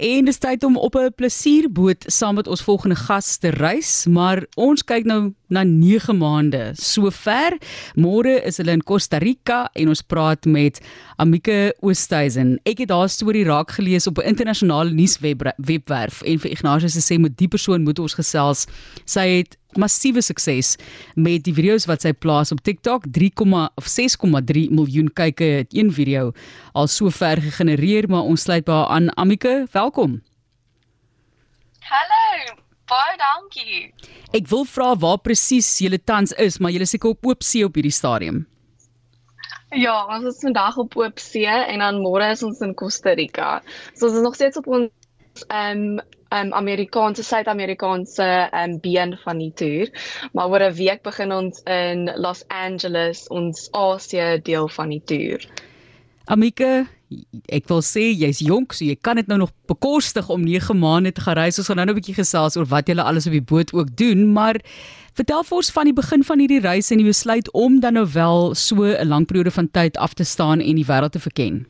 en dis tyd om op 'n plesierboot saam met ons volgende gas te reis, maar ons kyk nou na 9 maande. Sover, môre is hulle in Costa Rica en ons praat met Amike Oosthuizen. Ek het haar storie raak gelees op 'n internasionale nuuswebwerf en vir Ignatius sê met die persoon moet ons gesels. Sy het massiewe sukses met die video's wat sy plaas op TikTok. 3,6,3 miljoen kykke het een video al so ver gegenereer maar ons sluit by haar aan. Amike welkom. Hallo baie dankie. Ek wil vra waar presies julle tans is maar julle seker op oop see op hierdie stadium. Ja ons is vandag op oop see en dan môre is ons in Costa Rica. So ons is nog steeds op ons um, um Amerikaanse Suid-Amerikaanse um been van die toer. Maar oor 'n week begin ons in Los Angeles, ons Asië deel van die toer. Amike, ek wil sê jy's jonk, so jy kan dit nou nog bekostig om 9 maande te gaan reis. Ons gaan nou 'n bietjie gesels oor wat julle alles op die boot ook doen, maar vertel vir ons van die begin van hierdie reis en die besluit om dan nou wel so 'n lang periode van tyd af te staan en die wêreld te verken.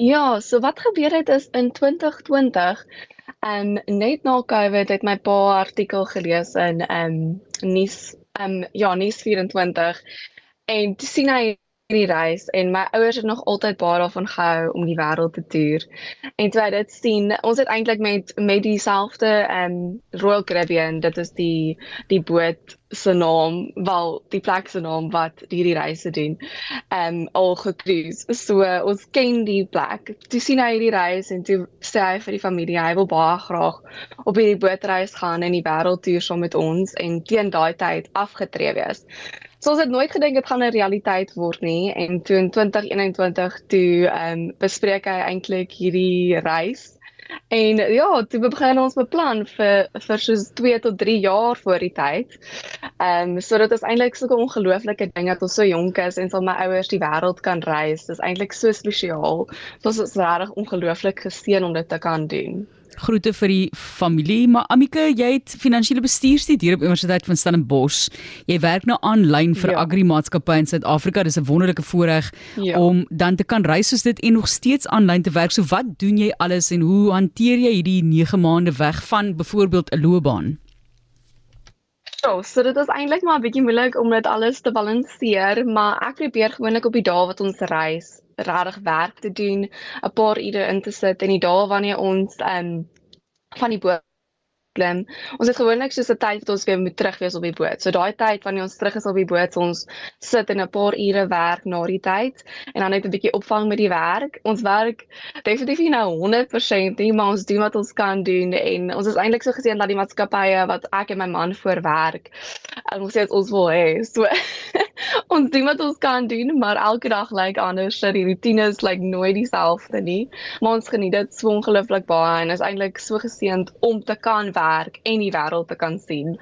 Ja, so wat gebeur het is in 2020, ehm um, net na COVID het my pa 'n artikel gelees in ehm um, nuus ehm um, ja, nuus 24 en toe sien hy hierdie reis en my ouers het nog altyd baie daarvan gehou om die wêreld te toer. En toe hy dit sien, ons het eintlik met met dieselfde ehm um, Royal Caribbean, dit is die die boot se naam, wel die plek se naam wat hierdie reise doen. Ehm um, al gekruis. So uh, ons ken die plek. Toe sien hy hierdie reis en toe sê hy vir die familie hy wil baie graag op hierdie bootreis gaan en die wêreld toer saam met ons en teen daai tyd afgetree wees. So ons het nooit gedink dit gaan 'n realiteit word nie en toe in 2021 toe ehm um, bespreek hy eintlik hierdie reis. En ja, toe begin ons beplan vir vir soos 2 tot 3 jaar voor die tyd. Ehm um, so dit is eintlik so 'n ongelooflike ding dat ons so jonk is en sal my ouers die wêreld kan reis. Dit is eintlik so spesiaal. Dit is regtig ongelooflik geseën om dit te kan doen groete vir die familie. Maar Amike, jy het finansiële bestuur studeer op Universiteit van Stellenbosch. Jy werk nou aanlyn vir ja. agri-maatskappye in Suid-Afrika. Dis 'n wonderlike voorreg ja. om dan te kan reis soos dit en nog steeds aanlyn te werk. So wat doen jy alles en hoe hanteer jy hierdie 9 maande weg van byvoorbeeld 'n loopbaan? So, so dit is eintlik maar 'n bietjie moeilik om dit alles te balanseer, maar ek probeer gewoonlik op die dae wat ons reis regtig werk te doen, 'n paar ure in te sit en die dae wanneer ons ehm um, van die boot klim. Ons het gewoonlik soos 'n tyd wat ons weer moet terug wees op die boot. So daai tyd wanneer ons terug is op die boot, ons sit en 'n paar ure werk na die tyd en dan net 'n bietjie opvang met die werk. Ons werk definitief nie nou 100% nie, maar ons doen wat ons kan doen en ons is eintlik so geseën dat die maatskappye wat ek en my man voor werk, ons sê ons wil hê. So ons doen wat ons kan doen, maar elke dag lyk like anders. So die rutines lyk like nooit dieselfde nie. Maar ons geniet dit so ongelooflik baie en is eintlik so geseënd om te kan werk en die wêreld te kan sien.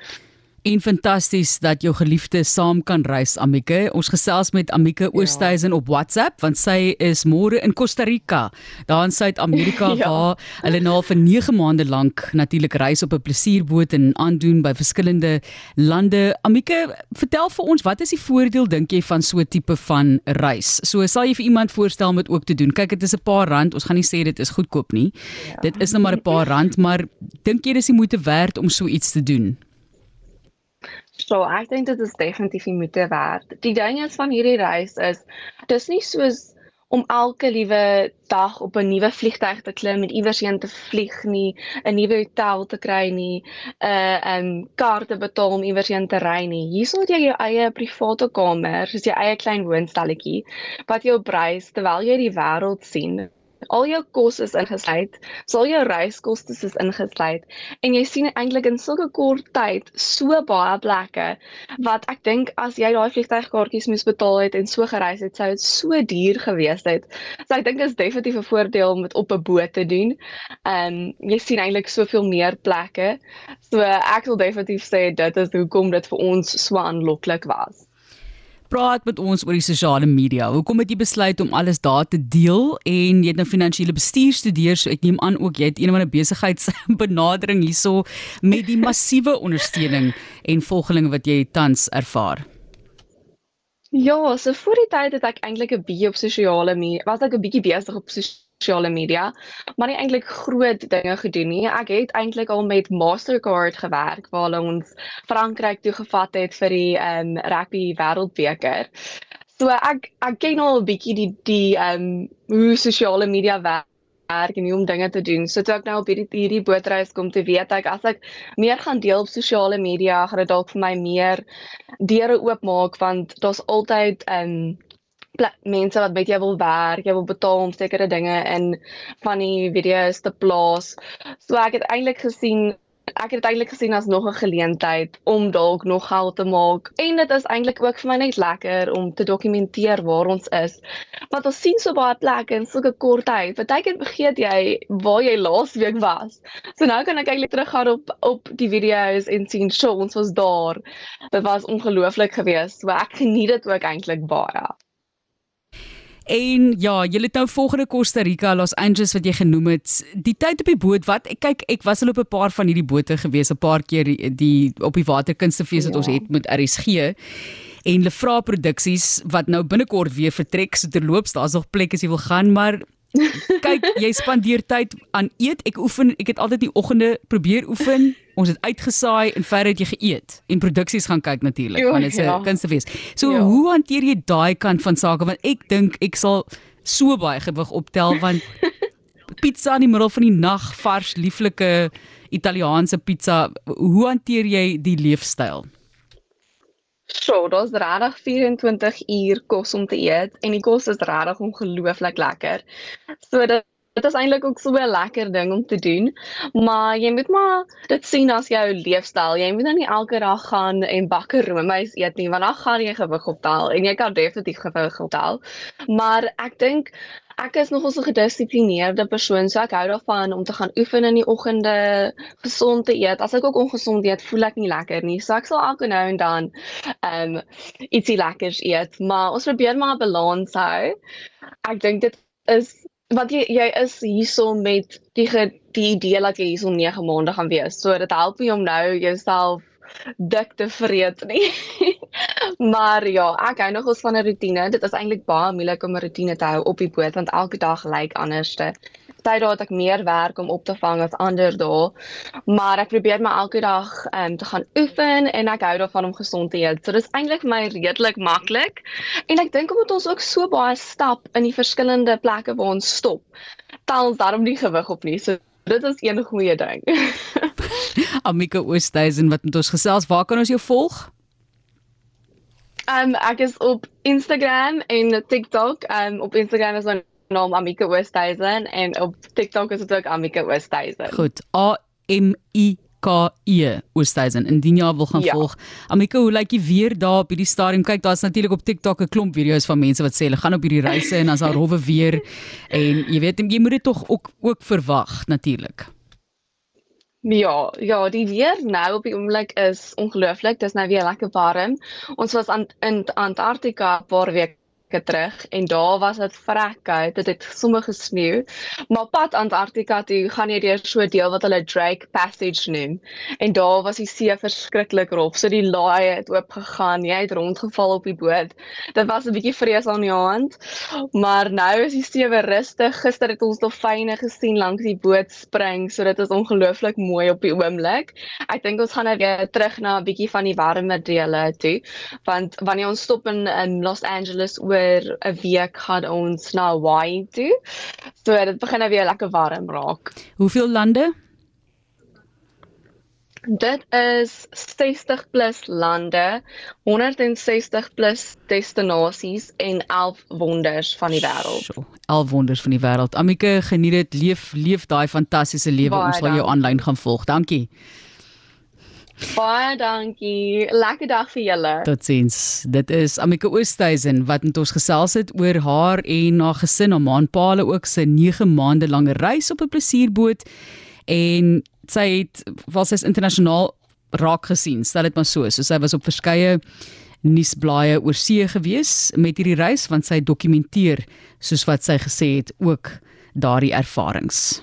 En fantasties dat jou geliefde saam kan reis Amike. Ons gesels met Amike ja. Oosthuizen op WhatsApp want sy is môre in Costa Rica, daar in Suid-Amerika ja. waar hulle nou vir 9 maande lank natuurlik reis op 'n plesierboot en aandoen by verskillende lande. Amike, vertel vir ons, wat is die voordeel dink jy van so 'n tipe van reis? So sal jy vir iemand voorstel om dit ook te doen. Kyk, dit is 'n paar rand. Ons gaan nie sê dit is goedkoop nie. Ja. Dit is net maar 'n paar rand, maar dink jy dis die moeite werd om so iets te doen? So ek dink dit is definitief die moeite werd. Die ding is van hierdie reis is dis nie soos om elke liewe dag op 'n nuwe vliegtuig te klim en iewers heen te vlieg nie, 'n nuwe hotel te kry nie, 'n uh, 'n um, kaart te betaal om iewers heen te ry nie. Hier sou jy jou eie private kamer, soos jou eie klein woonstelletjie wat jou brys terwyl jy die wêreld sien al jou kos is ingesluit, sal jou reiskoste is ingesluit en jy sien eintlik in sulke kort tyd so baie plekke wat ek dink as jy daai vliegtuigkaartjies moes betaal het en so gereis het, sou dit so duur gewees het. So ek dink dit is definitief 'n voordeel om dit op 'n boot te doen. Ehm um, jy sien eintlik soveel meer plekke. So ek wil definitief sê dit is hoekom dit vir ons so aanloklik was praat met ons oor die sosiale media. Hoekom het jy besluit om alles daar te deel en jy het nou finansiële bestuur studeer, so ek neem aan ook jy het een van 'n besigheidsbenadering hierso met die massiewe ondersteuning en volgelinge wat jy tans ervaar. Ja, so voor die tyd het ek eintlik 'n bietjie op sosiale media, was ek 'n bietjie besig op sosiale sosiale media, maar nie eintlik groot dinge gedoen nie. Ek het eintlik al met Mastercard gewerk waar ons Frankryk toe gevat het vir die ehm um, rugby wêreldbeker. So ek ek ken al 'n bietjie die die ehm um, hoe sosiale media werk werk en hoe om dinge te doen. So toe ek nou op hierdie hierdie bootreis kom te weet ek as ek meer gaan deel op sosiale media, gaan dit dalk vir my meer deure oopmaak want daar's altyd 'n um, mense wat met jou wil werk, jy wil betaal om sekere dinge in van die video's te plaas. So ek het eintlik gesien ek het eintlik gesien as nog 'n geleentheid om dalk nog geld te maak. En dit is eintlik ook vir my net lekker om te dokumenteer waar ons is. Want ons sien so baie plekke in so 'n kort tyd. Partykeer vergeet jy waar jy laas week was. So nou kan ek eintlik teruggaan op op die video's en sien, "Sjoe, ons was daar." Dit was ongelooflik geweest. So ek geniet dit ook eintlik baie. En ja, jy het nou volgende Costa Rica, Los Angeles wat jy genoem het. Die tyd op die boot, wat ek kyk, ek was al op 'n paar van hierdie bote gewees, 'n paar keer die, die op die waterkunstefees wat ja. ons het met RSG. En Lefra Produksies wat nou binnekort weer vertrek, so terloops, daar's nog plek as jy wil gaan, maar kyk, jy spandeer tyd aan eet. Ek oefen, ek het altyd die oggende probeer oefen. Ons het uitgesaai en verder het jy geëet en produksies gaan kyk natuurlik, want dit is 'n ja. kunstefees. So ja. hoe hanteer jy daai kant van sake want ek dink ek sal so baie gewig optel want pizza in die middel van die nag, vars, lieflike Italiaanse pizza. Hoe hanteer jy die leefstyl? So, daar's regtig 24 uur kos om te eet en die kos is regtig ongelooflik lekker. So dit dit is eintlik ook so 'n lekker ding om te doen, maar jy moet maar dit sien as jou leefstyl. Jy moet nou nie elke dag gaan en bakke roomys eet nie, want dan gaan jy gewig optel en jy kan definitief gewig optel. Maar ek dink ek is nogal so 'n gedissiplineerde persoon, so ek hou daarvan om te gaan oefen in die oggende, gesond te eet. As ek ook ongesond eet, voel ek nie lekker nie. So ek sal elke nou en dan ehm um, ietsie lekkers eet, maar ons probeer maar 'n balans hou. Ek dink dit is wat jy jy is hierso met die die idee dat jy hierso 9 maande gaan wees. So dit help nie om nou jouself dik te vreet nie. maar ja, ek hou nogals van 'n rotine. Dit is eintlik baie moeilik om 'n rotine te hou op die boot want elke dag lyk anderste. Party dae het ek meer werk om op te vang as ander dae. Maar ek probeer my elke dag um, te gaan oefen en ek hou daarvan om gesond te eet. So dis eintlik my redelik maklik. En ek dink omdat ons ook so baie stap in die verskillende plekke waar ons stop, tel ons daarom nie gewig op nie. So dit is een goeie ding. Amika Oosthuizen wat met ons gesels. Waar kan ons jou volg? Um ek is op Instagram en TikTok. Um op Instagram is my naam Amika Oosthuizen en op TikTok is dit ook Amika Oosthuizen. Goed. A M I K E Oosthuizen. Indien jy wil gaan ja. volg. Amika, hoe lyk jy weer daar op hierdie stadium? Kyk, daar's natuurlik op TikTok 'n klomp video's van mense wat sê hulle gaan op hierdie reise en dan's daar rowwe weer en jy weet jy moet dit tog ook ook verwag natuurlik. Ja, ja, die weer nou op die oomblik is ongelooflik. Dit is nou weer lekker warm. Ons was aan in Antarktika 'n paar weke terug en daar was dit vrek koud. Dit het sommer gesneeu. Maar pad Antarktika toe gaan jy deur so 'n deel wat hulle Drake Passage noem. En daar was die see verskriklik rof. So die laai het oop gegaan. Jy het rondgeval op die boot. Dit was 'n bietjie vrees aan die hand. Maar nou is die see weer rustig. Gister het ons dolfyne gesien langs die boot spring. So dit is ongelooflik mooi op die oomblik. Ek dink ons gaan nou weer terug na 'n bietjie van die warmer dele toe. Want wanneer ons stop in, in Los Angeles oor oor 'n week gaan ons na Hawaii toe. So dit begin nou weer lekker warm raak. Hoeveel lande? Dit is 60 plus lande, 160 plus destinasies en 11 wonders van die wêreld. 11 wonders van die wêreld. Amike, geniet dit, leef leef daai fantastiese lewe. Ons sal jou aanlyn gaan volg. Dankie. Baie dankie. Lekker dag vir julle. Totsiens. Dit is Amika Oosthuizen wat met ons gesels het oor haar en haar gesin om aanpale ook se 9 maande lange reis op 'n plesierboot en sy het was sy internasionaal raak gesien. Stel dit maar so. So sy was op verskeie nuusblaaie oor see gewees met hierdie reis want sy dokumenteer soos wat sy gesê het ook daardie ervarings.